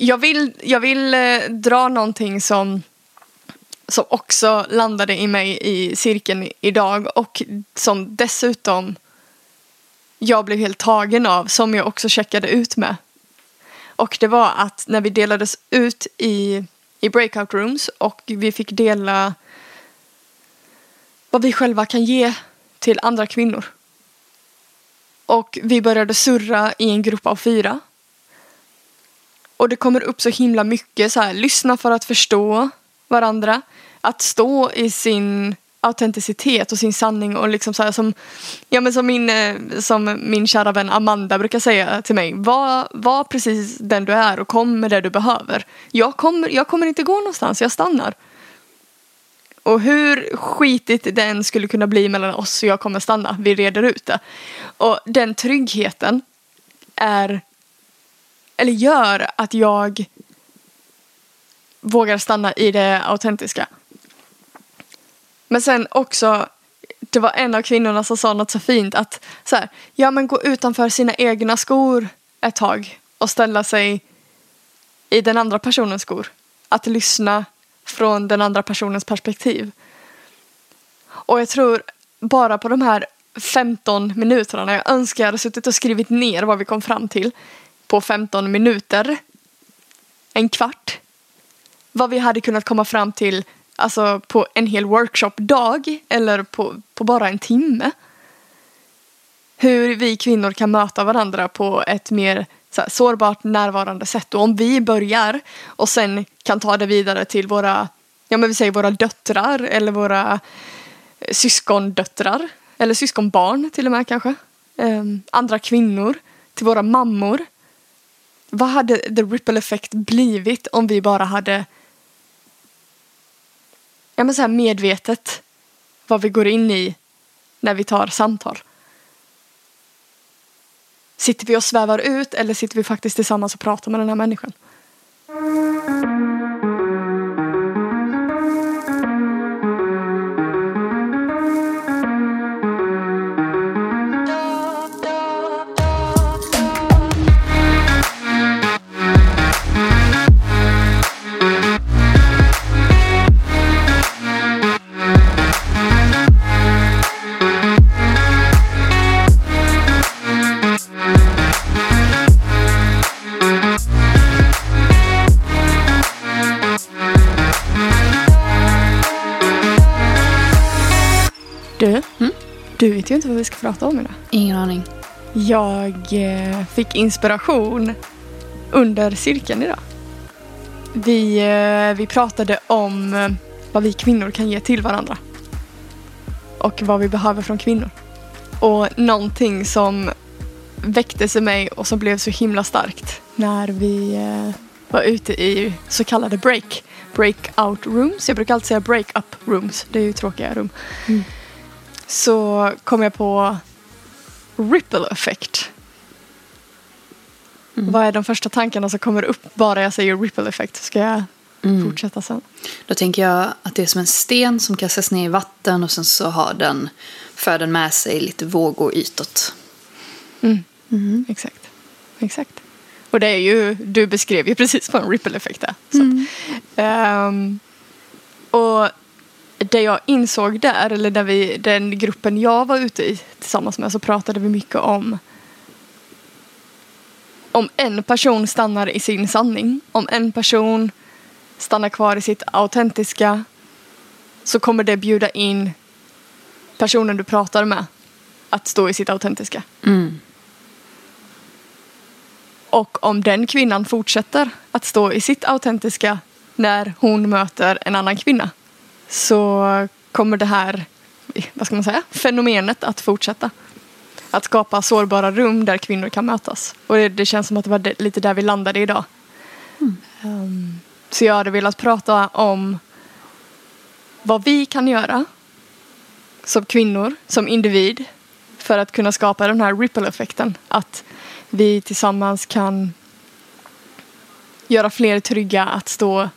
jag vill, jag vill eh, dra någonting som, som också landade i mig i cirkeln idag och som dessutom jag blev helt tagen av, som jag också checkade ut med. Och det var att när vi delades ut i, i breakout rooms och vi fick dela vad vi själva kan ge till andra kvinnor. Och vi började surra i en grupp av fyra. Och det kommer upp så himla mycket så här, lyssna för att förstå varandra. Att stå i sin autenticitet och sin sanning och liksom så här som, ja men som min, eh, som min kära vän Amanda brukar säga till mig. Var, var precis den du är och kom med det du behöver. Jag kommer, jag kommer inte gå någonstans, jag stannar. Och hur skitigt det än skulle kunna bli mellan oss och jag kommer stanna, vi reder ut det. Och den tryggheten är, eller gör att jag vågar stanna i det autentiska. Men sen också, det var en av kvinnorna som sa något så fint att så här, ja men gå utanför sina egna skor ett tag och ställa sig i den andra personens skor. Att lyssna från den andra personens perspektiv. Och jag tror bara på de här 15 minuterna, jag önskar jag hade suttit och skrivit ner vad vi kom fram till på 15 minuter, en kvart, vad vi hade kunnat komma fram till alltså på en hel workshopdag eller på, på bara en timme. Hur vi kvinnor kan möta varandra på ett mer så här, sårbart närvarande sätt. Och om vi börjar och sen kan ta det vidare till våra, ja men vi säger våra döttrar eller våra eh, syskondöttrar eller syskonbarn till och med kanske. Um, andra kvinnor, till våra mammor. Vad hade the ripple effect blivit om vi bara hade ja, men så här medvetet vad vi går in i när vi tar samtal. Sitter vi och svävar ut eller sitter vi faktiskt tillsammans och pratar med den här människan? Du, du vet ju inte vad vi ska prata om idag. Ingen aning. Jag eh, fick inspiration under cirkeln idag. Vi, eh, vi pratade om eh, vad vi kvinnor kan ge till varandra. Och vad vi behöver från kvinnor. Och någonting som väcktes i mig och som blev så himla starkt när vi eh, var ute i så kallade break, breakout rooms. Jag brukar alltid säga break-up rooms. Det är ju tråkiga rum. Mm. Så kom jag på ripple effect. Mm. Vad är de första tankarna som kommer upp bara jag säger ripple effect? Ska jag Mm. fortsätta sen? Då tänker jag att det är som en sten som kastas ner i vatten och sen så har den, för den med sig lite vågor utåt. Mm. Mm. Exakt. Exakt. Och det är ju, du beskrev ju precis vad en ripple effekt är. Så ehm, och det jag insåg där, eller där vi, den gruppen jag var ute i tillsammans med så pratade vi mycket om om en person stannar i sin sanning, om en person stannar kvar i sitt autentiska så kommer det bjuda in personen du pratar med att stå i sitt autentiska. Mm. Och om den kvinnan fortsätter att stå i sitt autentiska när hon möter en annan kvinna så kommer det här, vad ska man säga, fenomenet att fortsätta. Att skapa sårbara rum där kvinnor kan mötas. Och det, det känns som att det var det, lite där vi landade idag. Um, så jag hade velat prata om vad vi kan göra som kvinnor, som individ för att kunna skapa den här ripple-effekten. Att vi tillsammans kan göra fler trygga att stå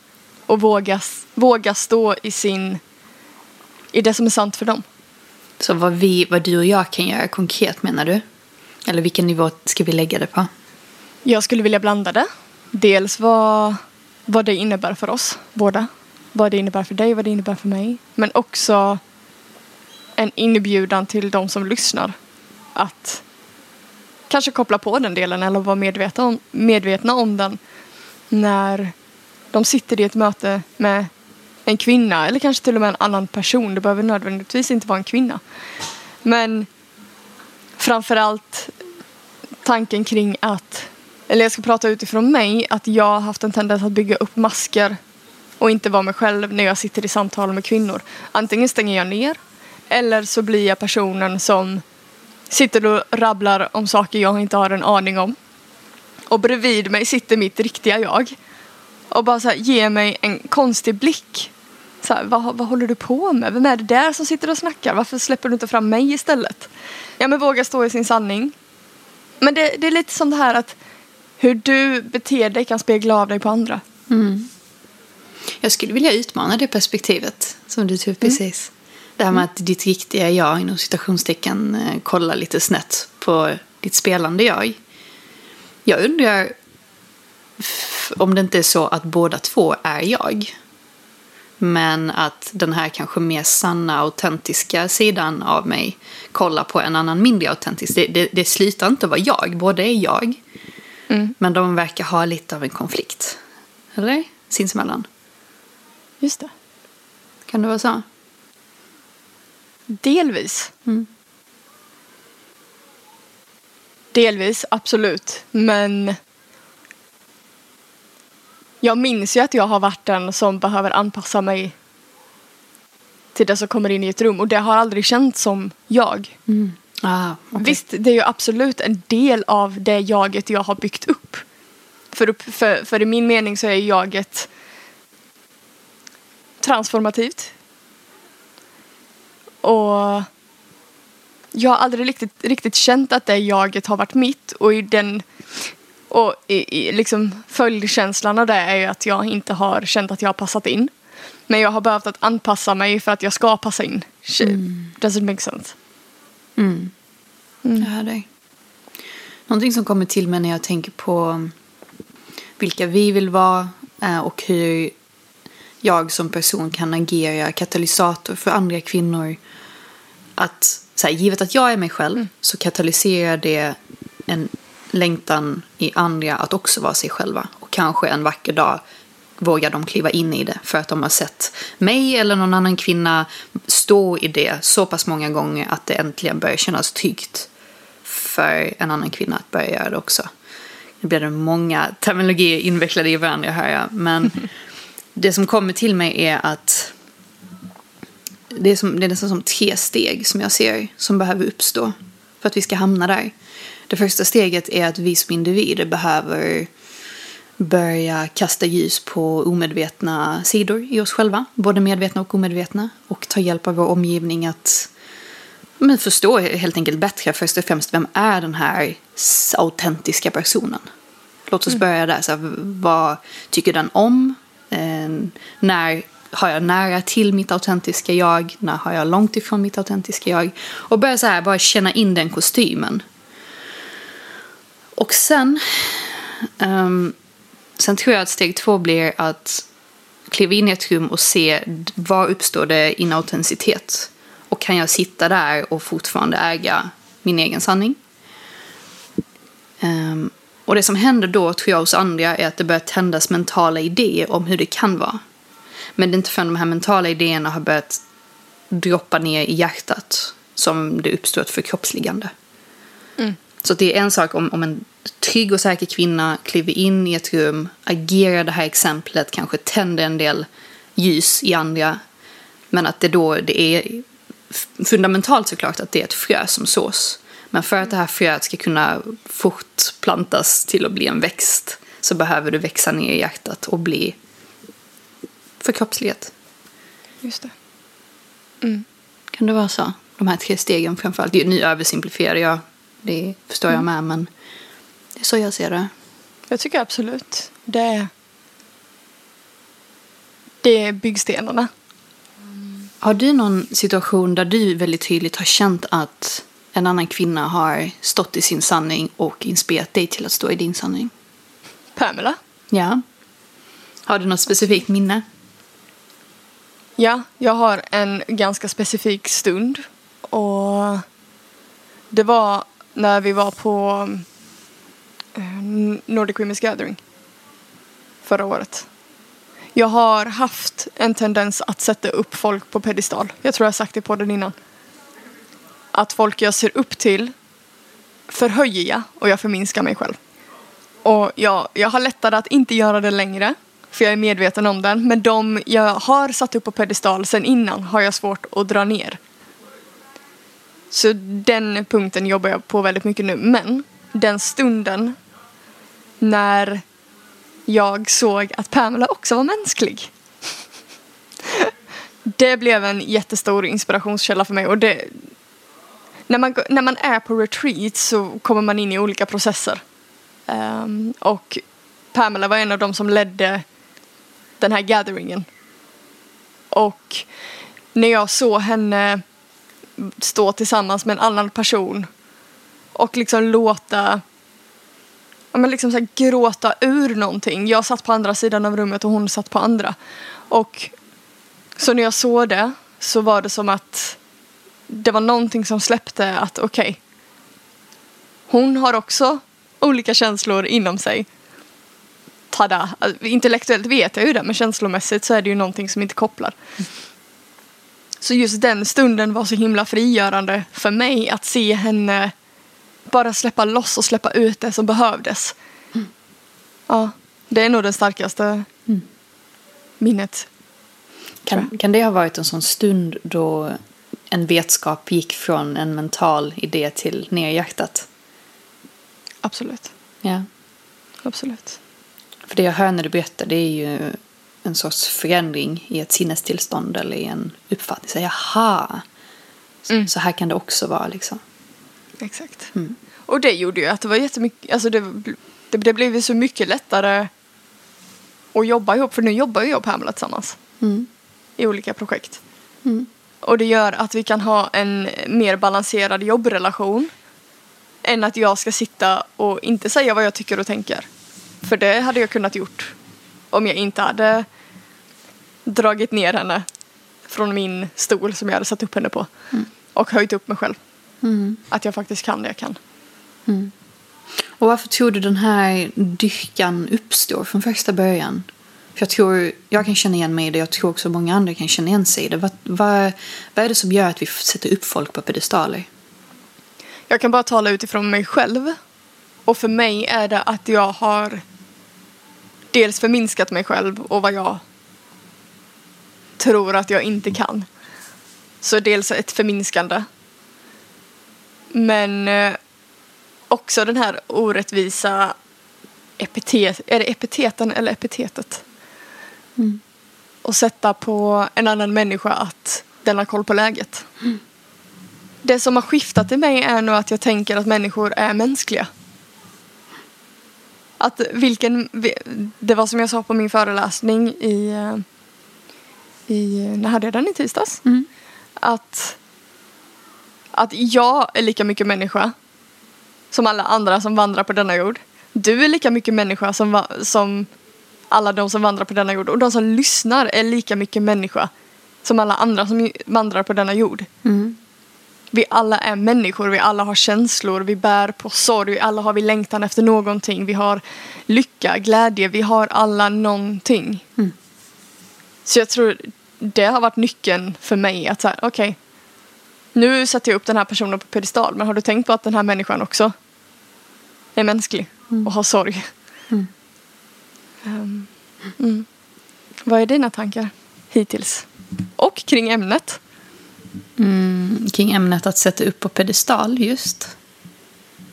och våga, våga stå i sin i det som är sant för dem. Så vad, vi, vad du och jag kan göra konkret menar du? Eller vilken nivå ska vi lägga det på? Jag skulle vilja blanda det. dels vad, vad det innebär för oss båda. Vad det innebär för dig, vad det innebär för mig. Men också en inbjudan till de som lyssnar att kanske koppla på den delen eller vara medvetna om, medvetna om den när de sitter i ett möte med en kvinna eller kanske till och med en annan person. Det behöver nödvändigtvis inte vara en kvinna. Men framförallt tanken kring att, eller jag ska prata utifrån mig, att jag har haft en tendens att bygga upp masker och inte vara mig själv när jag sitter i samtal med kvinnor. Antingen stänger jag ner eller så blir jag personen som sitter och rabblar om saker jag inte har en aning om. Och bredvid mig sitter mitt riktiga jag. Och bara så här, ger mig en konstig blick. Så här, vad, vad håller du på med? Vem är det där som sitter och snackar? Varför släpper du inte fram mig istället? Ja men våga stå i sin sanning. Men det, det är lite som det här att hur du beter dig kan spegla av dig på andra. Mm. Jag skulle vilja utmana det perspektivet som du tog upp Mm. precis. Det här med att ditt riktiga jag inom citationstecken eh, kollar lite snett på ditt spelande jag. Jag undrar om det inte är så att båda två är jag. Men att den här kanske mer sanna, autentiska sidan av mig kollar på en annan mindre autentisk. Det, det, det slutar inte vara jag, båda är jag. Mm. Men de verkar ha lite av en konflikt. Eller? Sinsemellan. Just det. Kan det vara så? Delvis. Mm. Delvis, absolut. Men jag minns ju att jag har varit den som behöver anpassa mig till det som kommer in i ett rum och det har aldrig känts som jag. Ah, okej. Visst, det är ju absolut en del av det jaget jag har byggt upp. För, för, för i min mening så är jaget transformativt. Och jag har aldrig riktigt, riktigt känt att det jaget har varit mitt och i den och i, i liksom följdkänslan av det är ju att jag inte har känt att jag har passat in. Men jag har behövt att anpassa mig för att jag ska passa in. Does it make sense? Mm. Jag hör dig. Någonting som kommer till mig när jag tänker på vilka vi vill vara eh, och hur jag som person kan agera katalysator för andra kvinnor. Att, så här, givet att jag är mig själv så katalyserar det en längtan i andra att också vara sig själva. Och kanske en vacker dag vågar de kliva in i det för att de har sett mig eller någon annan kvinna stå i det så pass många gånger att det äntligen börjar kännas tryggt för en annan kvinna att börja göra det också. Nu blir det många terminologier invecklade i varandra hör jag, men det som kommer till mig är att det är, som, det är nästan som tre steg som jag ser som behöver uppstå för att vi ska hamna där. Det första steget är att vi som individer behöver börja kasta ljus på omedvetna sidor i oss själva, både medvetna och omedvetna, och ta hjälp av vår omgivning att men förstå helt enkelt bättre först och främst vem är den här autentiska personen. Låt oss börja där. Så här, vad tycker den om? Eh, när har jag nära till mitt autentiska jag? När har jag långt ifrån mitt autentiska jag? Och börja så här, bara känna in den kostymen. Och sen, ehm, sen tror jag att steg två blir att kliva in i ett rum och se var uppstår det inautenticitet. Och kan jag sitta där och fortfarande äga min egen sanning? Ehm, och det som händer då tror jag hos andra är att det börjar tändas mentala idéer om hur det kan vara. Men det är inte förrän de här mentala idéerna har börjat droppa ner i hjärtat som det uppstår ett förkroppsligande. Så det är en sak om, om en trygg och säker kvinna kliver in i ett rum, agerar det här exemplet, kanske tänder en del ljus i andra. Men att det då det är fundamentalt såklart att det är ett frö som sås. Men för att det här fröet ska kunna fortplantas till att bli en växt så behöver det växa ner i hjärtat och bli förkroppsligat. Just det. Kan det vara så? De här tre stegen framförallt. Nu översimplifierar jag, det förstår jag med, men det är så jag ser det. Jag tycker absolut det det är byggstenarna. Har du någon situation där du väldigt tydligt har känt att en annan kvinna har stått i sin sanning och inspirerat dig till att stå i din sanning? Pamela. Ja. Har du något specifikt minne? Ja, jag har en ganska specifik stund. Och det var när vi var på Nordic Women's Gathering förra året. Jag har haft en tendens att sätta upp folk på pedestal. Jag tror jag har sagt det på den innan. Att folk jag ser upp till förhöjer jag och jag förminskar mig själv. Och jag, jag har lättare att inte göra det längre. För jag är medveten om den. Men de jag har satt upp på pedestal sen innan har jag svårt att dra ner. Så den punkten jobbar jag på väldigt mycket nu. Men den stunden när jag såg att Pamela också var mänsklig. Det blev en jättestor inspirationskälla för mig. Och det, när, man, när man är på retreat så kommer man in i olika processer. Um, och Pamela var en av de som ledde den här gatheringen. Och när jag såg henne stå tillsammans med en annan person och liksom låta ja, men liksom så här, gråta ur någonting. Jag satt på andra sidan av rummet och hon satt på andra. Och så när jag såg det så var det som att det var någonting som släppte att okej, okay, hon har också olika känslor inom sig. Tada! Alltså, intellektuellt vet jag ju det men känslomässigt så är det ju någonting som inte kopplar. Så just den stunden var så himla frigörande för mig att se henne bara släppa loss och släppa ut det som behövdes. Mm. Ja, det är nog det starkaste mm. minnet. Kan, kan det ha varit en sån stund då en vetskap gick från en mental idé till ner i hjärtat? Absolut. Ja. Absolut. För det jag hör när du berättar det är ju en sorts förändring i ett sinnestillstånd eller i en uppfattning. Så, jaha, mm. så här kan det också vara liksom. Exakt. Mm. Och det gjorde ju att det var jättemycket, alltså det, det, det blev så mycket lättare att jobba ihop, för nu jobbar ju jag och Pamela tillsammans. Mm. I olika projekt. Mm. Och det gör att vi kan ha en mer balanserad jobbrelation. Än att jag ska sitta och inte säga vad jag tycker och tänker. För det hade jag kunnat gjort om jag inte hade dragit ner henne från min stol som jag hade satt upp henne på. Mm. Och höjt upp mig själv. Mm. Att jag faktiskt kan det jag kan. Mm. Och varför tror du den här dyrkan uppstår från första början? För jag tror, jag kan känna igen mig i det, jag tror också många andra kan känna igen sig i det. Vad, vad, vad är det som gör att vi sätter upp folk på pedestaler? Jag kan bara tala utifrån mig själv. Och för mig är det att jag har dels förminskat mig själv och vad jag tror att jag inte kan. Så dels ett förminskande. Men eh, också den här orättvisa epitet, är det epiteten eller epitetet? Mm. Och sätta på en annan människa att den har koll på läget. Mm. Det som har skiftat i mig är nog att jag tänker att människor är mänskliga. Att vilken, det var som jag sa på min föreläsning i, eh, i när hade jag den i tisdags? Mm. Att, att jag är lika mycket människa som alla andra som vandrar på denna jord. Du är lika mycket människa som, som alla de som vandrar på denna jord. Och de som lyssnar är lika mycket människa som alla andra som vandrar på denna jord. Mm. Vi alla är människor, vi alla har känslor, vi bär på sorg, alla har vi längtan efter någonting. Vi har lycka, glädje, vi har alla någonting. Mm. Så jag tror det har varit nyckeln för mig att säga, okej, okay, nu sätter jag upp den här personen på pedestal, men har du tänkt på att den här människan också är mänsklig mm. och har sorg? Mm. Um, Vad är dina tankar hittills? Och kring ämnet? Mm, kring ämnet att sätta upp på pedestal just.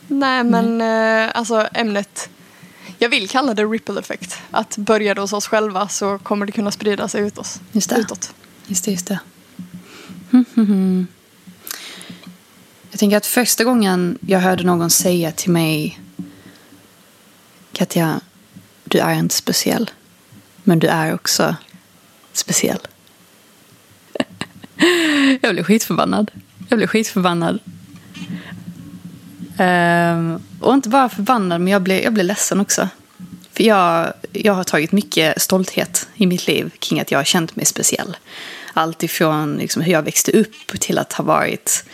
Nej men mm. eh, alltså ämnet. Jag vill kalla det ripple effect. Att börja det hos oss själva så kommer det kunna sprida sig ut oss, just det. utåt. Just det, just det. Jag tänker att första gången jag hörde någon säga till mig Katja, du är inte speciell. Men du är också speciell. jag blev skitförbannad. Jag blev skitförbannad. Um, och inte bara förbannad, men jag blev, jag blev ledsen också. För jag, jag har tagit mycket stolthet i mitt liv kring att jag har känt mig speciell. Allt ifrån liksom hur jag växte upp till att ha varit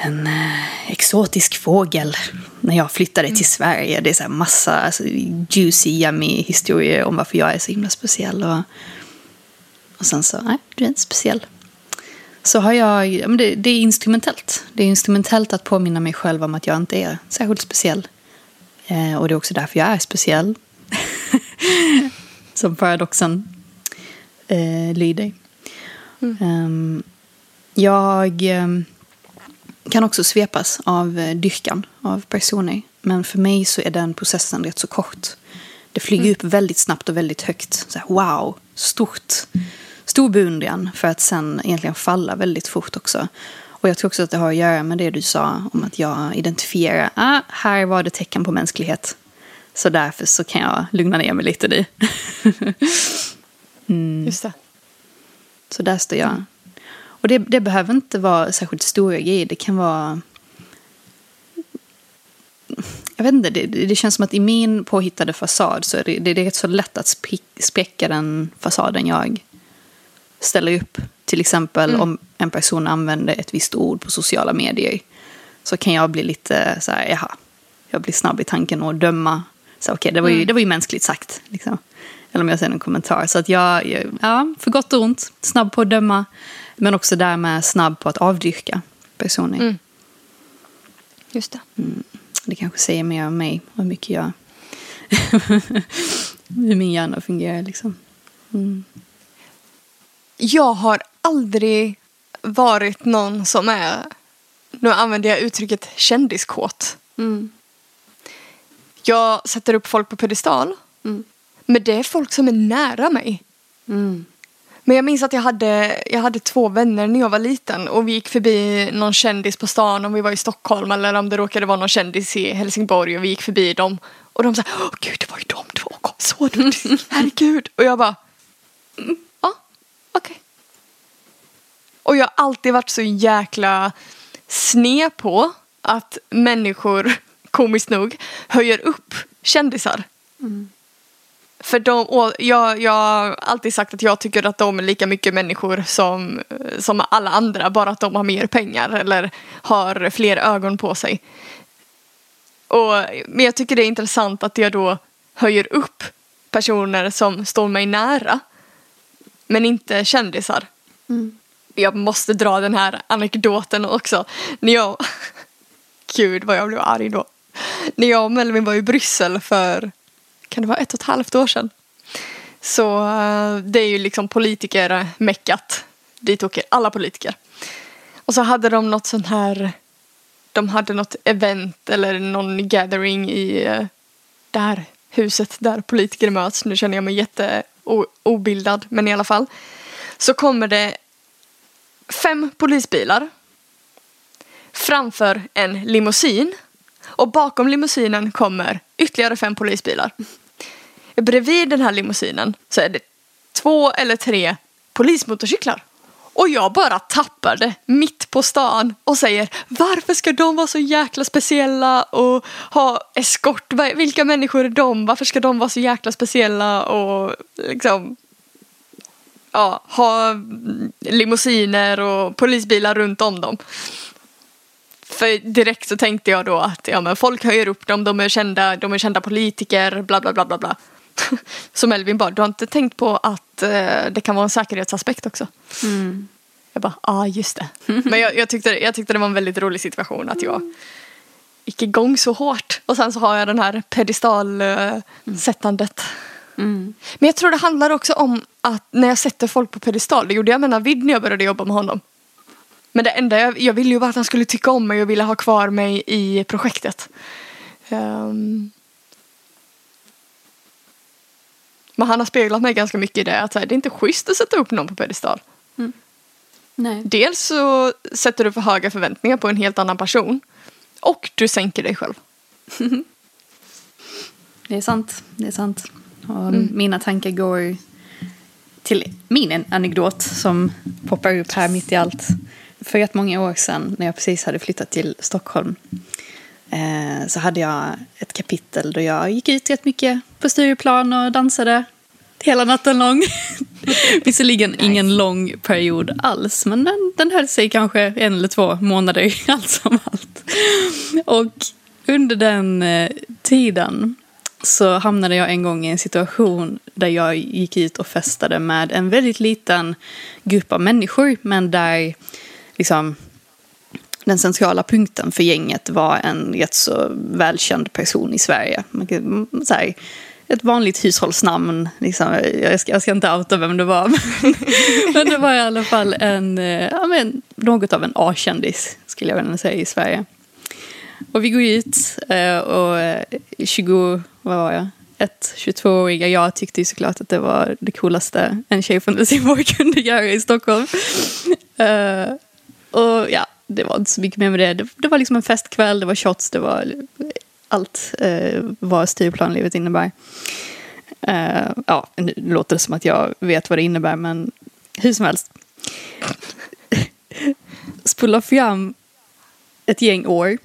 en eh, exotisk fågel när jag flyttade till Sverige. Det är så massa alltså, juicy, yummy historier om varför jag är så himla speciell. Och, och sen så, nej, du är inte speciell. Så har jag, ja, men det, det är instrumentellt. Det är instrumentellt att påminna mig själv om att jag inte är särskilt speciell. Eh, och det är också därför jag är speciell. Som paradoxen eh, lyder. Mm. Um, jag um, kan också svepas av eh, dyrkan av personer. Men för mig så är den processen rätt så kort. Det flyger Mm. upp väldigt snabbt och väldigt högt. Så här, wow, stort. Stor beundran för att sen egentligen falla väldigt fort också. Och jag tror också att det har att göra med det du sa om att jag identifierar, ah, här var det tecken på mänsklighet. Så därför så kan jag lugna ner mig lite nu. Just det. Så där står jag. Och det, det behöver inte vara särskilt stora grejer. Det kan vara... Jag vet inte, det, det känns som att i min påhittade fasad så är det, det är rätt så lätt att spräcka den fasaden jag ställer upp. Till exempel Mm. om en person använder ett visst ord på sociala medier. Så kan jag bli lite så här, jaha. Jag blir snabb i tanken och döma. Så okej, det, var ju, Mm. det var ju mänskligt sagt. Liksom. Eller om jag säger en kommentar. Så att jag, jag- ja, för gott och ont, snabb på att döma. Men också därmed snabb på att avdyrka personer. Mm. Just det. Det kanske säger mer om mig och hur mycket jag... hur min hjärna fungerar liksom. Mm. Jag har aldrig varit någon som är, nu använder jag uttrycket kändiskåt. Mm. Jag sätter upp folk på pedestal. Mm. Men det är folk som är nära mig. Mm. Men jag minns att jag hade, jag hade två vänner när jag var liten och vi gick förbi någon kändis på stan om vi var i Stockholm eller om det råkade vara någon kändis i Helsingborg och vi gick förbi dem. Och de sa, åh gud det var ju de två, Kom, såg du? Herregud. Och jag bara, mm, ja, okej. Och jag har alltid varit så jäkla sned på att människor, komiskt nog, höjer upp kändisar. För de, jag, jag har alltid sagt att jag tycker att de är lika mycket människor som, som alla andra, bara att de har mer pengar eller har fler ögon på sig. Och, men jag tycker det är intressant att jag då höjer upp personer som står mig nära, men inte kändisar. Mm. Jag måste dra den här anekdoten också. När jag... Gud vad jag blev arg då. När jag och Melvin var i Bryssel för, kan det vara ett och ett halvt år sedan? Så eh, det är ju liksom politikermeckat. Dit åker alla politiker. Och så hade de något sånt här, de hade något event eller någon gathering i eh, det här huset där politiker möts. Nu känner jag mig jätte obildad, men i alla fall. Så kommer det fem polisbilar framför en limousin och bakom limousinen kommer ytterligare fem polisbilar. Bredvid den här limousinen så är det två eller tre polismotorcyklar. Och jag bara tappar det mitt på stan och säger varför ska de vara så jäkla speciella och ha eskort? Vilka människor är de? Varför ska de vara så jäkla speciella och liksom ja, ha limousiner och polisbilar runt om dem. För direkt så tänkte jag då att ja, men folk höjer upp dem, de är kända, de är kända politiker, bla bla bla bla bla. Så Melvin bara, du har inte tänkt på att eh, det kan vara en säkerhetsaspekt också? Mm. Jag bara, ja ah, just det. Men jag, jag, tyckte, jag tyckte det var en väldigt rolig situation att jag gick igång så hårt. Och sen så har jag den här pedestalsättandet. Mm. Men jag tror det handlar också om att när jag sätter folk på pedestal, det gjorde jag med Navid när jag började jobba med honom. Men det enda jag, jag ville ju bara att han skulle tycka om mig och ville ha kvar mig i projektet. Ehm. Men han har speglat mig ganska mycket i det att här, det är inte schysst att sätta upp någon på pedestal. Nej. Dels så sätter du för höga förväntningar på en helt annan person. Och du sänker dig själv. Det är sant. Det är sant. Och Mina tankar går till min anekdot som poppar upp här mitt i allt. För rätt många år sedan när jag precis hade flyttat till Stockholm eh, så hade jag ett kapitel då jag gick ut rätt mycket på Stureplan och dansade hela natten lång. Visserligen nice. ingen lång period alls, men den, den höll sig kanske en eller två månader allt som allt. Och under den eh, tiden så hamnade jag en gång i en situation där jag gick ut och festade med en väldigt liten grupp av människor, men där liksom den centrala punkten för gänget var en rätt så välkänd person i Sverige. Så här, ett vanligt hushållsnamn. Liksom. Jag, ska, jag ska inte outa vem det var. men det var i alla fall en, eh, ja, men, något av en A-kändis skulle jag vilja säga i Sverige. Och vi går ut eh, och eh, 20, vad var jag? Ett 22-åriga jag tyckte ju såklart att det var det coolaste en tjej från Helsingborg kunde göra i Stockholm. Och ja, det var inte så mycket mer med det. det. Det var liksom en festkväll, det var shots, det var allt eh, vad styrplanlivet innebär. Uh, ja, nu låter det som att jag vet vad det innebär, men hur som helst. Spola fram ett gäng år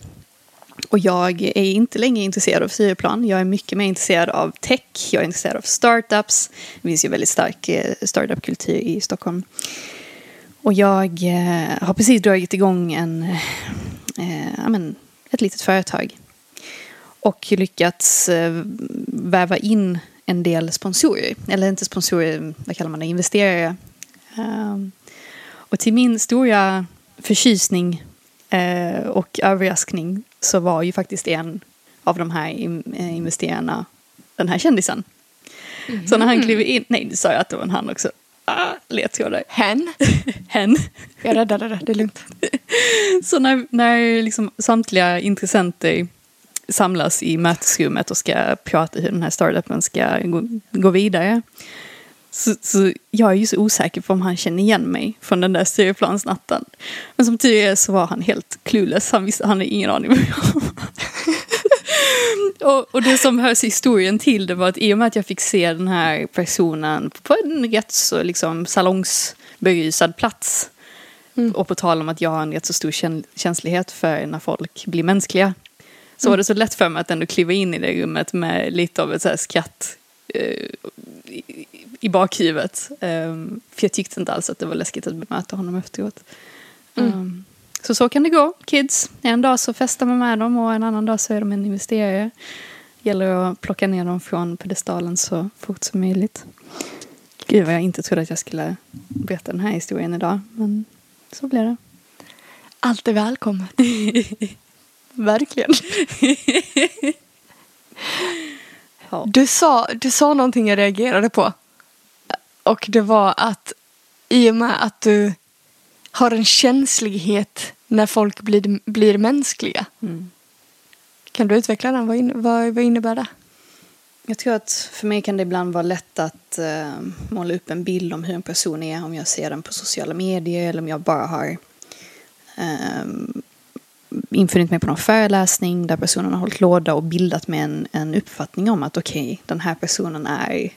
och jag är inte längre intresserad av styrplan. Jag är mycket mer intresserad av tech, jag är intresserad av startups. Det finns ju väldigt stark eh, startupkultur i Stockholm. Och jag eh, har precis dragit igång en, eh, men, ett litet företag. Och lyckats eh, väva in en del sponsorer. Eller inte sponsorer, vad kallar man det, investerare. Um, och till min stora förtjusning och överraskning så var ju faktiskt en av de här investerarna den här kändisen. Mm. Så när han klev in, nej nu sa jag att det var en han också. Ah, ledtrådar. Hen? Hen. Jag räddade det, det är lugnt. så när, när liksom samtliga intressenter samlas i mötesrummet och ska prata hur den här startupen ska gå, gå vidare. Så, så, jag är ju så osäker på om han känner igen mig från den där Stureplansnatten. Men som tur är så var han helt clueless. Han visste, han hade ingen aning om och, och det som hörs historien till det var att i och med att jag fick se den här personen på en rätt så liksom salongsberusad plats. Mm. Och på tal om att jag har en rätt så stor känslighet för när folk blir mänskliga. Så mm. var det så lätt för mig att ändå kliva in i det rummet med lite av ett så här skratt eh, i bakhuvudet. Um, för jag tyckte inte alls att det var läskigt att bemöta honom efteråt. Mm. Um, så så kan det gå, kids. En dag så festar man med dem och en annan dag så är de en investerare. Gäller att plocka ner dem från pedestalen så fort som möjligt. Gud vad jag inte trodde att jag skulle berätta den här historien idag. Men så blev det. Allt är välkommet. Verkligen. du, sa, du sa någonting jag reagerade på. Och det var att i och med att du har en känslighet när folk blir, blir mänskliga. Mm. Kan du utveckla den? Vad, in, vad, vad, innebär det? Jag tror att för mig kan det ibland vara lätt att uh, måla upp en bild om hur en person är om jag ser den på sociala medier eller om jag bara har um, infunnit mig på någon föreläsning där personen har hållit låda och bildat med en, en uppfattning om att okej, okay, den här personen är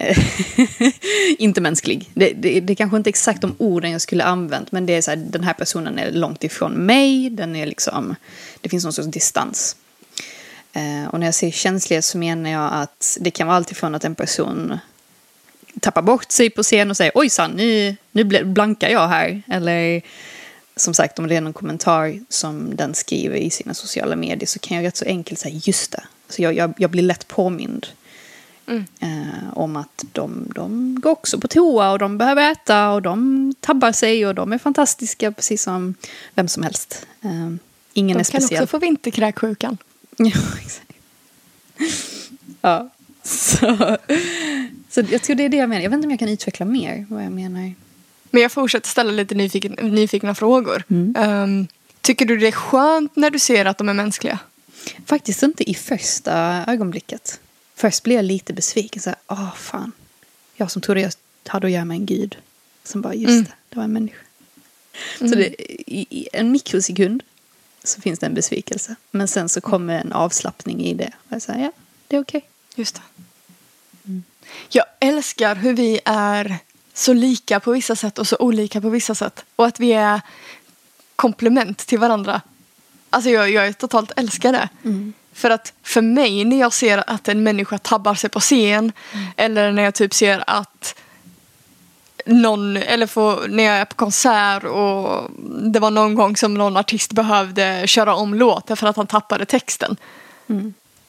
inte mänsklig. Det, det, det är kanske inte exakt de orden jag skulle använt men det är så här, den här personen är långt ifrån mig, den är liksom, det finns någon sorts distans. Eh, och när jag säger känslighet så menar jag att det kan vara alltifrån att en person tappar bort sig på scen och säger ojsan, nu, nu blankar jag här. Eller som sagt, om det är någon kommentar som den skriver i sina sociala medier så kan jag rätt så enkelt säga just det. Så jag, jag, jag blir lätt påmind Mm. Eh, om att de, de går också på toa och de behöver äta och de tabbar sig och de är fantastiska precis som vem som helst. Eh, ingen de är speciell. De kan också få vinterkräksjukan. ja, exakt. ja, så, så jag tror det är det jag menar. Jag vet inte om jag kan utveckla mer vad jag menar. Men jag fortsätter ställa lite nyfiken, nyfikna frågor. Mm. Um, tycker du det är skönt när du ser att de är mänskliga? Faktiskt inte i första ögonblicket. Först blev jag lite besviken. Så här, åh fan. Jag som trodde jag hade att göra med en gud. Sen bara, just mm. det, det var en människa. Mm. Så det, i, i, en mikrosekund så finns det en besvikelse. Men sen så kommer en avslappning i det. Och jag säger, ja, det är okej. Okay. Just det. Mm. Jag älskar hur vi är så lika på vissa sätt och så olika på vissa sätt. Och att vi är komplement till varandra. Alltså jag, jag är totalt älskar det. För att för mig när jag ser att en människa tabbar sig på scen eller när jag typ ser att någon, eller får, när jag är på konsert och det var någon gång som någon artist behövde köra om låten för att han tappade texten.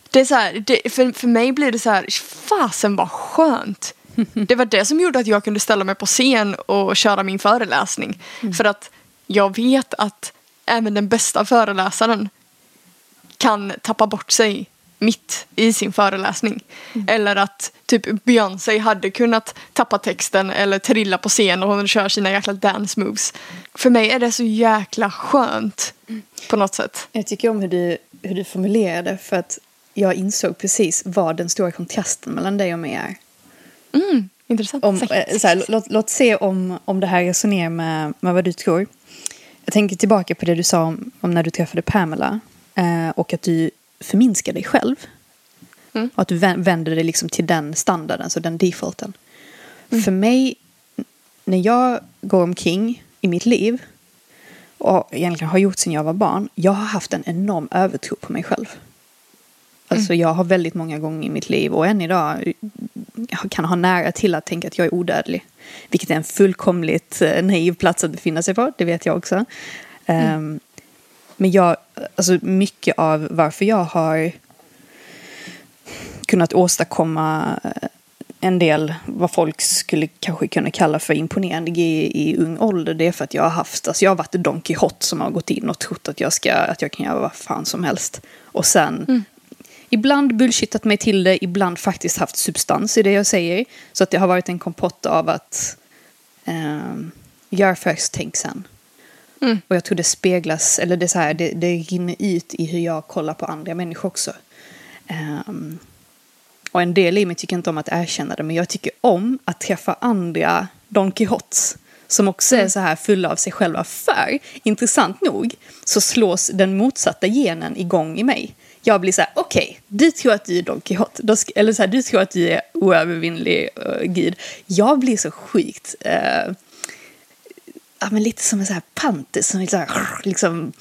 Det är så här, det, för, för mig blir det så här, fasen vad skönt. Det var det som gjorde att jag kunde ställa mig på scen och köra min föreläsning. För att jag vet att även den bästa föreläsaren kan tappa bort sig mitt i sin föreläsning. Eller att typ Beyoncé hade kunnat tappa texten eller trilla på scen och hon kör sina jäkla dance moves. För mig är det så jäkla skönt på något sätt. Jag tycker om hur du, hur du formulerade för att jag insåg precis vad den stora kontrasten mellan dig och mig är. Mm, intressant. Om, eh, så här, låt, låt se om, om det här resonerar med, med vad du tror. Jag tänker tillbaka på det du sa om, om när du träffade Pamela. Eh, och att du förminskar dig själv. Mm. Och att du vä- vänder dig liksom till den standarden, så den defaulten. För mig, när jag går omkring i mitt liv och egentligen har gjort sedan jag var barn, jag har haft en enorm övertro på mig själv. Alltså jag har väldigt många gånger i mitt liv och än idag jag kan ha nära till att tänka att jag är odödlig. Vilket är en fullkomligt eh, naiv plats att befinna sig på, det vet jag också. Ehm, men jag, alltså mycket av varför jag har kunnat åstadkomma eh, en del vad folk skulle kanske kunna kalla för imponerande i, i ung ålder. Det är för att jag har haft, alltså jag har varit Don Quijote som har gått in och trott att jag, ska, att jag kan göra vad fan som helst. Och sen ibland bullshittat mig till det, ibland faktiskt haft substans i det jag säger. Så att det har varit en kompott av att um, gör först, tänk sen. Mm. Och jag tror det speglas, eller det, är så här, det, det rinner ut i hur jag kollar på andra människor också. Ehm, och en del i mig tycker inte om att erkänna det, men jag tycker om att träffa andra Don Quijotes. Som också är så här fulla av sig själva. För, intressant nog, så slås den motsatta genen igång i mig. Jag blir så här, okej, du tror att du är Don Quijote. Eller så här, du tror att du är oövervinnlig uh, gud. Jag blir så sjukt... eh, ja, men lite som en så här panter som vill, så här, liksom,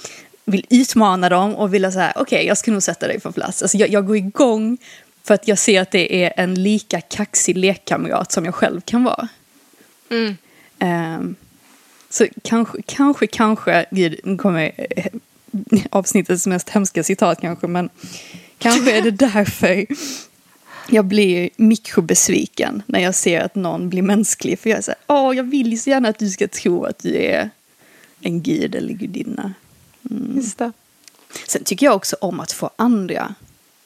vill utmana dem och vill säga okej, jag ska nog sätta dig på plats. Alltså, jag, jag går igång för att jag ser att det är en lika kaxig lekkamrat som jag själv kan vara. Mm. Ehm, så kanske, kanske, kanske, gud, nu kommer eh, avsnittets mest hemska citat kanske, men kanske är det därför jag blir mikrobesviken när jag ser att någon blir mänsklig. För jag är så här, åh, jag vill ju så gärna att du ska tro att du är en gud eller gudinna. Just det. Sen tycker jag också om att få andra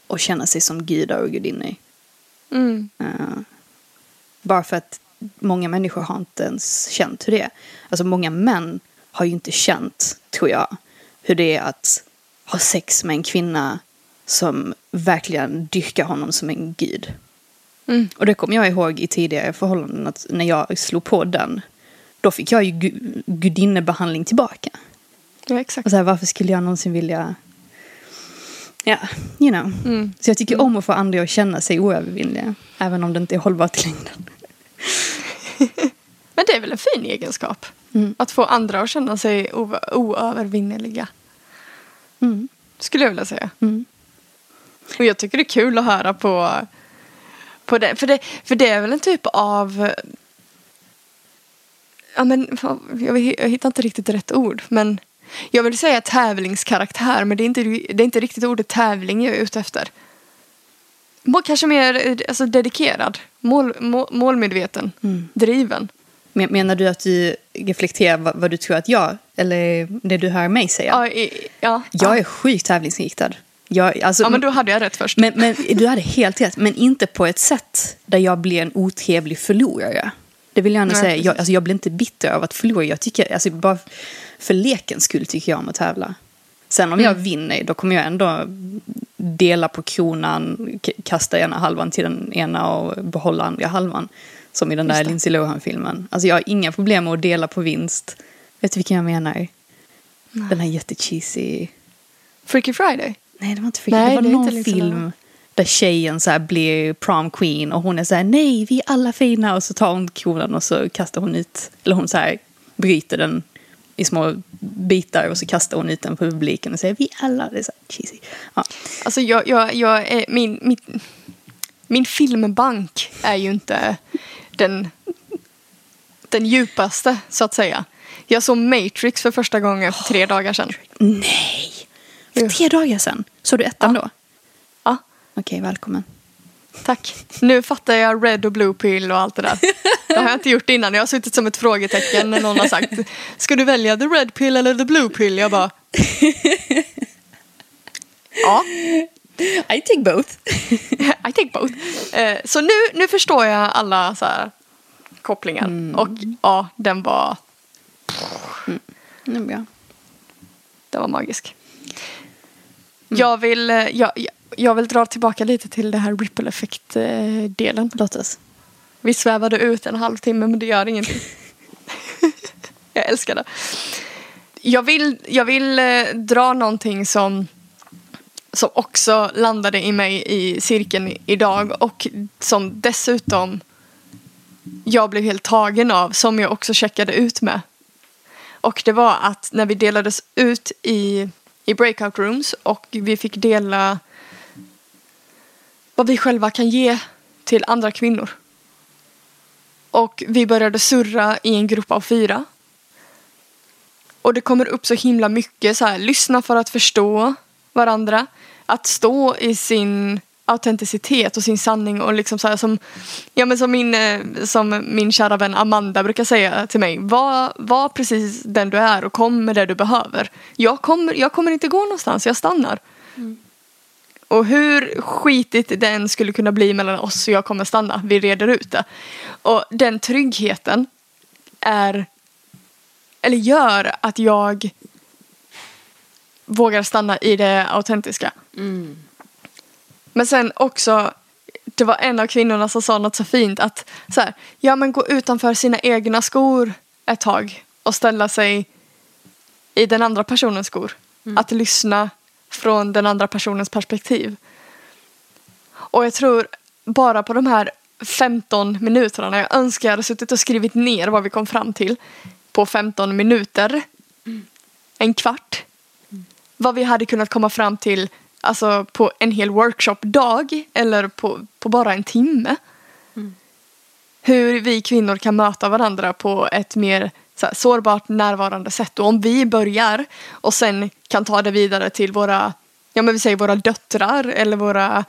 att känna sig som gudar och gudinnor. Mm. Eh, bara för att många människor har inte ens känt hur det är. Alltså många män har ju inte känt, tror jag, hur det är att ha sex med en kvinna som verkligen dyrkar honom som en gud. Mm. Och det kommer jag ihåg i tidigare förhållanden att när jag slog på den, då fick jag ju gu- gudinnebehandling tillbaka. Ja, exakt. Och så här, varför skulle jag någonsin vilja... Ja, you know. Mm. Så jag tycker om att få andra att känna sig oövervinnliga. Även om det inte är hållbart i längden. Men det är väl en fin egenskap? Mm. Att få andra att känna sig oövervinneliga. Mm. Skulle jag vilja säga. Mm. Och jag tycker det är kul att höra på, på det. För, det. för det är väl en typ av... Ja, men, jag, jag hittar inte riktigt rätt ord. Men jag vill säga tävlingskaraktär. Men det är inte, det är inte riktigt ordet tävling jag är ute efter. Kanske mer alltså, dedikerad. Mål, må, målmedveten. Mm. Driven. Men- Menar du att du reflekterar vad, vad du tror att jag, eller det du hör mig säga? Ja, i, ja, Jag ja. är sjukt tävlingsinriktad. Jag, alltså, ja, men då hade jag rätt först. men, men du hade helt rätt, men inte på ett sätt där jag blir en otrevlig förlorare. Det vill jag gärna Nej, säga. Jag, alltså, jag blir inte bitter av att förlora. Jag tycker, alltså, bara för lekens skull tycker jag om att tävla. Sen om jag Mm. vinner, då kommer jag ändå dela på kronan, kasta ena halvan till den ena och behålla andra halvan. Som i den där. Lindsay Lohan-filmen. Alltså jag har inga problem med att dela på vinst. Vet du vilken jag menar? Den här jättecheesy... Freaky Friday. Nej, det var inte för Nej, Det var det någon Lindsay film Lohan. där tjejen så blir prom queen och hon är så här nej, vi är alla fina och så tar hon kronan och så kastar hon ut, eller hon så här bryter den i små bitar och så kastar hon ut den på publiken och säger vi alla. Det är så cheesy. Ja. Alltså jag, jag, jag är, min, min, min filmbank är ju inte den, den djupaste så att säga. Jag såg Matrix för första gången för tre dagar sedan. Nej! För tre dagar sedan? Såg du ettan Ja. då? Ja, Okej, välkommen. tack. Nu fattar jag red och blue pill och allt det där. Det har jag inte gjort innan. Jag har suttit som ett frågetecken när någon har sagt Ska du välja the red pill eller the blue pill? Jag bara Ja, I take both. I take both. Eh, så nu, nu förstår jag alla så här kopplingar. Och ja, den var, bra. den var magisk. Jag, vill, eh, jag, jag- vill dra tillbaka lite till det här ripple effect-delen. Låt oss. Vi svävade ut en halvtimme men det gör ingenting. jag älskar det. Jag vill, jag vill eh, dra någonting som, som också landade i mig i cirkeln idag och som dessutom jag blev helt tagen av som jag också checkade ut med. Och det var att när vi delades ut i, i breakout rooms och vi fick dela vad vi själva kan ge till andra kvinnor. Och vi började surra i en grupp av fyra. Och det kommer upp så himla mycket så här, lyssna för att förstå varandra. Att stå i sin autenticitet och sin sanning och liksom så här som, ja men som min, eh, som min kära vän Amanda brukar säga till mig. Var, var precis den du är och kom med det du behöver. Jag kommer, jag kommer inte gå någonstans, jag stannar. Och hur skitigt det än skulle kunna bli mellan oss så jag kommer stanna. Vi reder ut det. Och den tryggheten är eller gör att jag vågar stanna i det autentiska. Men sen också, det var en av kvinnorna som sa något så fint att så här, ja men gå utanför sina egna skor ett tag och ställa sig i den andra personens skor. Att lyssna från den andra personens perspektiv. Och jag tror bara på de här 15 minuterna, jag önskar jag hade suttit och skrivit ner vad vi kom fram till på 15 minuter, en kvart, vad vi hade kunnat komma fram till alltså på en hel workshopdag eller på, på bara en timme. Hur vi kvinnor kan möta varandra på ett mer så här, sårbart närvarande sätt. Och om vi börjar och sen kan ta det vidare till våra, ja men vi säger våra döttrar eller våra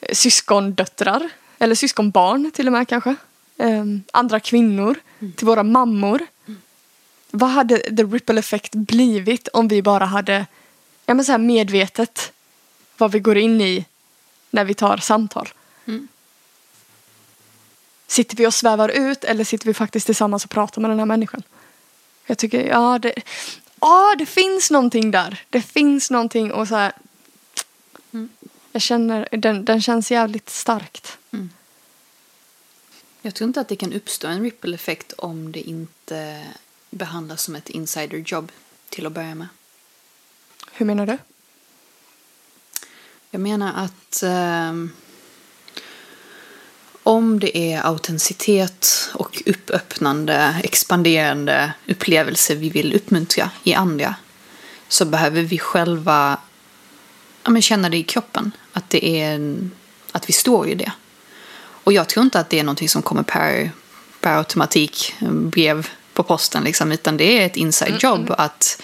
eh, syskondöttrar eller syskonbarn till och med kanske. Ehm, andra kvinnor, till våra mammor. Vad hade the ripple effect blivit om vi bara hade ja, men så här medvetet vad vi går in i när vi tar samtal? Sitter vi och svävar ut eller sitter vi faktiskt tillsammans och pratar med den här människan? Jag tycker, ja det, ja, det finns någonting där. Det finns någonting och så här. Jag känner, den, den känns jävligt starkt. Jag tror inte att det kan uppstå en ripple effekt om det inte behandlas som ett insiderjobb till att börja med. Hur menar du? Jag menar att ehm, om det är autenticitet och uppöppnande, expanderande upplevelser vi vill uppmuntra i andra så behöver vi själva ja, men känna det i kroppen. Att, det är att vi står i det. Och jag tror inte att det är någonting som kommer per, per automatik, brev på posten, liksom, utan det är ett inside job att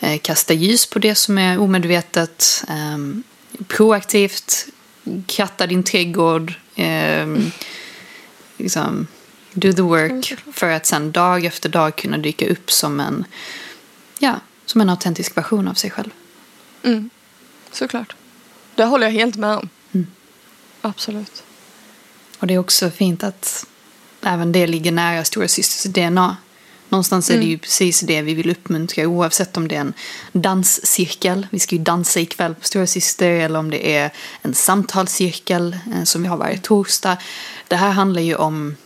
eh, kasta ljus på det som är omedvetet, eh, proaktivt kratta din trädgård, eh, liksom, do the work för att sen dag efter dag kunna dyka upp som en, ja, som en autentisk version av sig själv. Mm, såklart. Det håller jag helt med om. Mm. Absolut. Och det är också fint att även det ligger nära stora systers DNA. Någonstans är det ju precis det vi vill uppmuntra oavsett om det är en danscirkel, vi ska ju dansa ikväll på stora syster, eller om det är en samtalscirkel eh, som vi har varje torsdag. Det här handlar ju om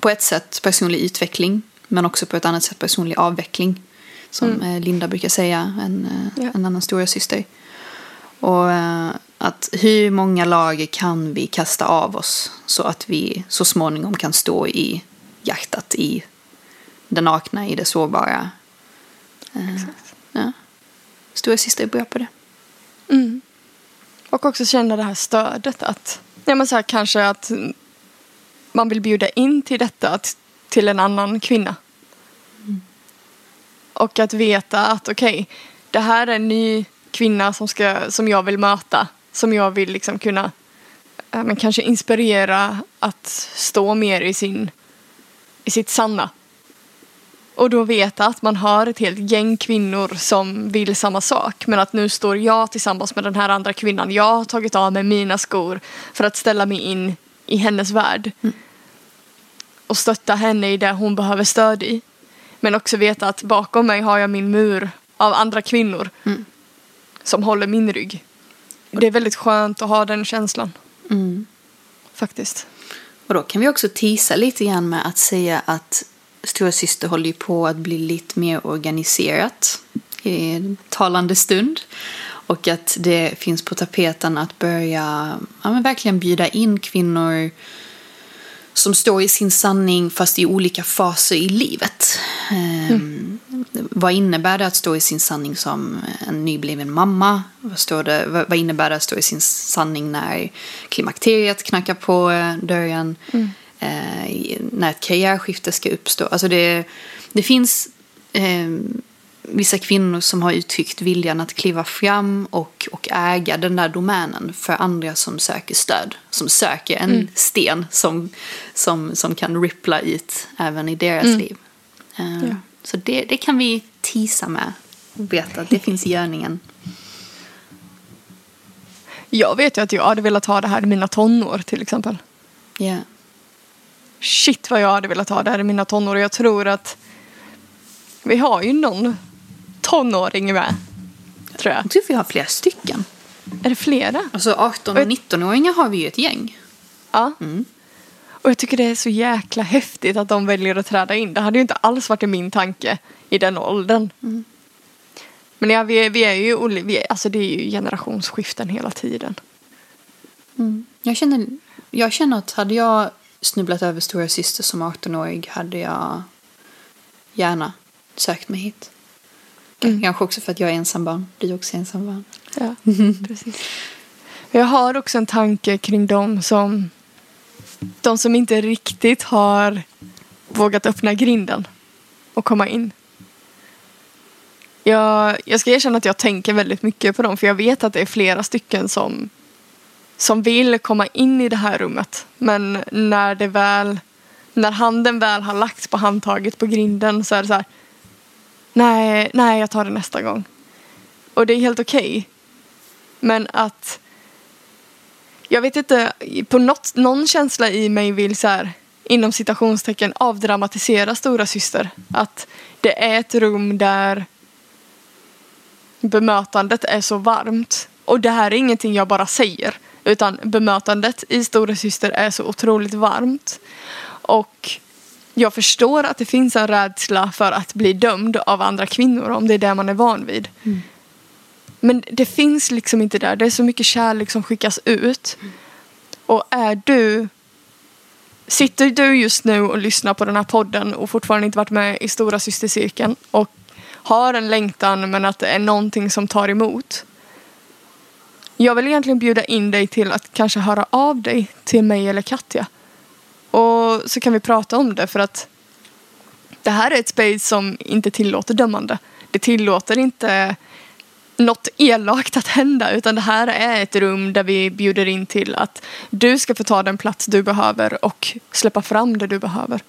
på ett sätt personlig utveckling men också på ett annat sätt personlig avveckling. Som eh, Linda brukar säga, en, eh, Ja. en annan stora syster. Och att hur många lager kan vi kasta av oss så att vi så småningom kan stå i hjärtat, i det nakna i det sårbara. Eh, ja. Stora syster är bra på det. Mm. Och också känna det här stödet att, ja men så här, kanske att man vill bjuda in till detta att, till en annan kvinna. Och att veta att okej, okay, det här är en ny kvinna som, ska, som jag vill möta. Som jag vill liksom kunna äh, men kanske inspirera att stå mer i, sin, i sitt sanna. Och då veta att man har ett helt gäng kvinnor som vill samma sak. Men att nu står jag tillsammans med den här andra kvinnan. Jag har tagit av mig mina skor för att ställa mig in i hennes värld. Mm. Och stötta henne i det hon behöver stöd i. Men också veta att bakom mig har jag min mur av andra kvinnor. Mm. Som håller min rygg. Det är väldigt skönt att ha den känslan. Mm. Faktiskt. Och då kan vi också tisa lite grann med att säga att stora syster håller ju på att bli lite mer organiserat i talande stund. Och att det finns på tapeten att börja ja, men verkligen bjuda in kvinnor som står i sin sanning fast i olika faser i livet. Mm. vad innebär det att stå i sin sanning som en nybliven mamma? Vad, står det, vad innebär det att stå i sin sanning när klimakteriet knackar på dörren? Mm. Eh, när ett karriärskifte ska uppstå. Alltså det, det finns eh, vissa kvinnor som har uttryckt viljan att kliva fram och, och äga den där domänen för andra som söker stöd. Som söker en mm. sten som, som, som kan rippla ut även i deras mm. liv. Uh, ja. Så det, det kan vi tisa med och veta att det finns i görningen. Jag vet ju att jag hade velat ha det här i mina tonår till exempel. Ja. Yeah. Shit vad jag hade velat ha det här i mina tonår. Jag tror att vi har ju någon tonåring med. Tror jag. Jag tror vi har flera stycken. Är det flera? Alltså 18 och 19-åringar har vi ju ett gäng. Ja. Mm. Och jag tycker det är så jäkla häftigt att de väljer att träda in. Det hade ju inte alls varit i min tanke i den åldern. Mm. Men ja, vi är, vi är ju vi är, alltså det är ju generationsskiften hela tiden. Mm. Jag, känner, jag känner att hade jag snubblat över stora syster som 18-årig hade jag gärna sökt mig hit. Mm. Kanske också för att jag är ensambarn. Du är också ensambarn. Ja, precis. Jag har också en tanke kring dem som de som inte riktigt har vågat öppna grinden och komma in. Jag, jag ska erkänna att jag tänker väldigt mycket på dem för jag vet att det är flera stycken som, som vill komma in i det här rummet. Men när det väl, när handen väl har lagts på handtaget på grinden så är det så här, nej, nej jag tar det nästa gång. Och det är helt okej. Okay. Men att jag vet inte, på något, någon känsla i mig vill så här, inom citationstecken avdramatisera stora syster. Att det är ett rum där bemötandet är så varmt. Och det här är ingenting jag bara säger. Utan bemötandet i stora syster är så otroligt varmt. Och jag förstår att det finns en rädsla för att bli dömd av andra kvinnor om det är det man är van vid. Mm. Men det finns liksom inte där. Det är så mycket kärlek som skickas ut. Mm. Och är du Sitter du just nu och lyssnar på den här podden och fortfarande inte varit med i stora systercirkeln och har en längtan men att det är någonting som tar emot. Jag vill egentligen bjuda in dig till att kanske höra av dig till mig eller Katja. Och så kan vi prata om det för att det här är ett space som inte tillåter dömande. Det tillåter inte något elakt att hända utan det här är ett rum där vi bjuder in till att du ska få ta den plats du behöver och släppa fram det du behöver.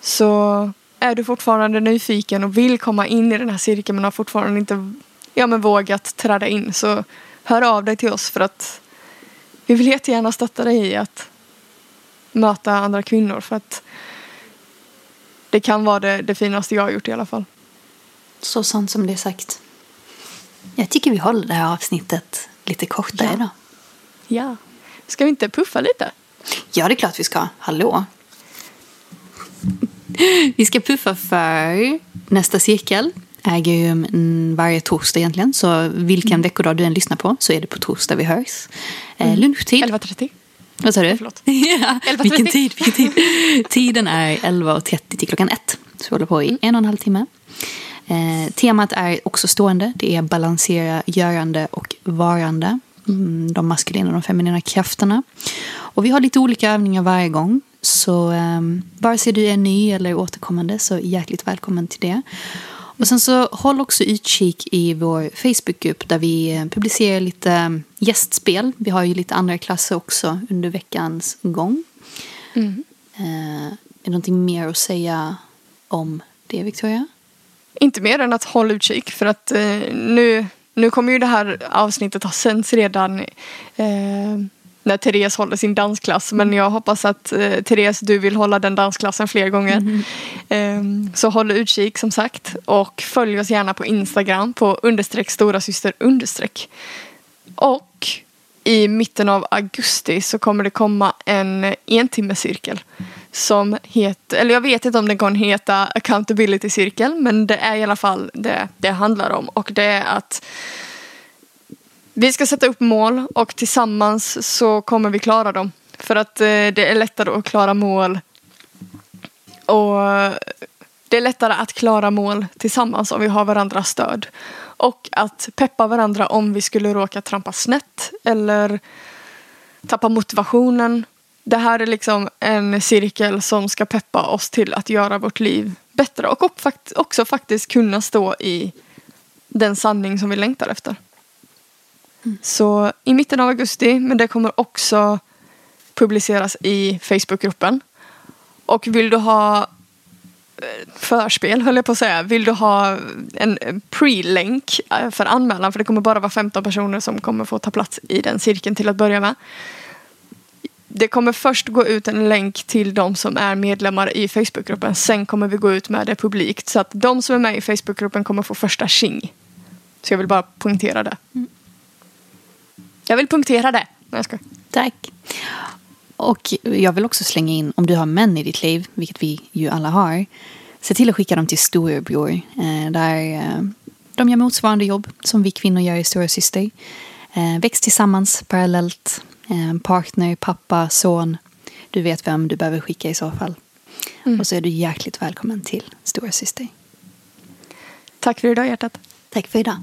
Så är du fortfarande nyfiken och vill komma in i den här cirkeln men har fortfarande inte ja, men vågat träda in så hör av dig till oss för att vi vill jättegärna stötta dig i att möta andra kvinnor för att det kan vara det, det finaste jag har gjort i alla fall. Så sant som det är sagt. Jag tycker vi håller det här avsnittet lite kortare ja. idag. Ja. Ska vi inte puffa lite? Ja, det är klart vi ska. Hallå! Vi ska puffa för nästa cirkel. Äger rum varje torsdag egentligen. Så vilken mm. veckodag du än lyssnar på så är det på torsdag vi hörs. Eh, mm. Lunchtid. 11.30. Vad sa du? Förlåt. ja, 11.30. vilken tid, vilken tid. Tiden är 11.30 till klockan ett. Så vi håller på i en och en halv timme. Eh, temat är också stående. Det är balansera görande och varande. Mm, de maskulina och de feminina krafterna. Och vi har lite olika övningar varje gång. Så eh, vare sig du är ny eller återkommande så hjärtligt välkommen till det. Och sen så håll också utkik i vår Facebookgrupp där vi eh, publicerar lite eh, gästspel. Vi har ju lite andra klasser också under veckans gång. Mm. Eh, är det någonting mer att säga om det, Victoria? Inte mer än att hålla utkik för att eh, nu, nu kommer ju det här avsnittet ha sänts redan eh, när Therese håller sin dansklass. Men jag hoppas att eh, Therese, du vill hålla den dansklassen fler gånger. Eh, så håll utkik som sagt. Och följ oss gärna på Instagram på understreck stora syster understreck. Och i mitten av augusti så kommer det komma en entimmescirkel. Som heter, eller jag vet inte om den kommer heta accountability cirkel men det är i alla fall det det handlar om. Och det är att vi ska sätta upp mål och tillsammans så kommer vi klara dem. För att eh, det är lättare att klara mål och eh, det är lättare att klara mål tillsammans om vi har varandras stöd. Och att peppa varandra om vi skulle råka trampa snett eller tappa motivationen. Det här är liksom en cirkel som ska peppa oss till att göra vårt liv bättre och också faktiskt kunna stå i den sanning som vi längtar efter. Så i mitten av augusti, men det kommer också publiceras i Facebookgruppen. Och vill du ha eh, förspel höll jag på att säga. Vill du ha en pre-länk eh, för anmälan för det kommer bara vara 15 personer som kommer få ta plats i den cirkeln till att börja med. Det kommer först gå ut en länk till de som är medlemmar i Facebookgruppen. Sen kommer vi gå ut med det publikt. Så att de som är med i Facebookgruppen kommer få första tjing. Så jag vill bara poängtera det. Mm. Jag vill punktera det. Nej, jag ska. Tack. Och jag vill också slänga in, om du har män i ditt liv, vilket vi ju alla har, se till att skicka dem till storebror. Eh, där eh, de gör motsvarande jobb som vi kvinnor gör i Stora Syster. Eh, väx tillsammans parallellt. Partner, pappa, son. Du vet vem du behöver skicka i så fall. Mm. Och så är du hjärtligt välkommen till Stora Syster. Tack för idag hjärtat. Tack för idag.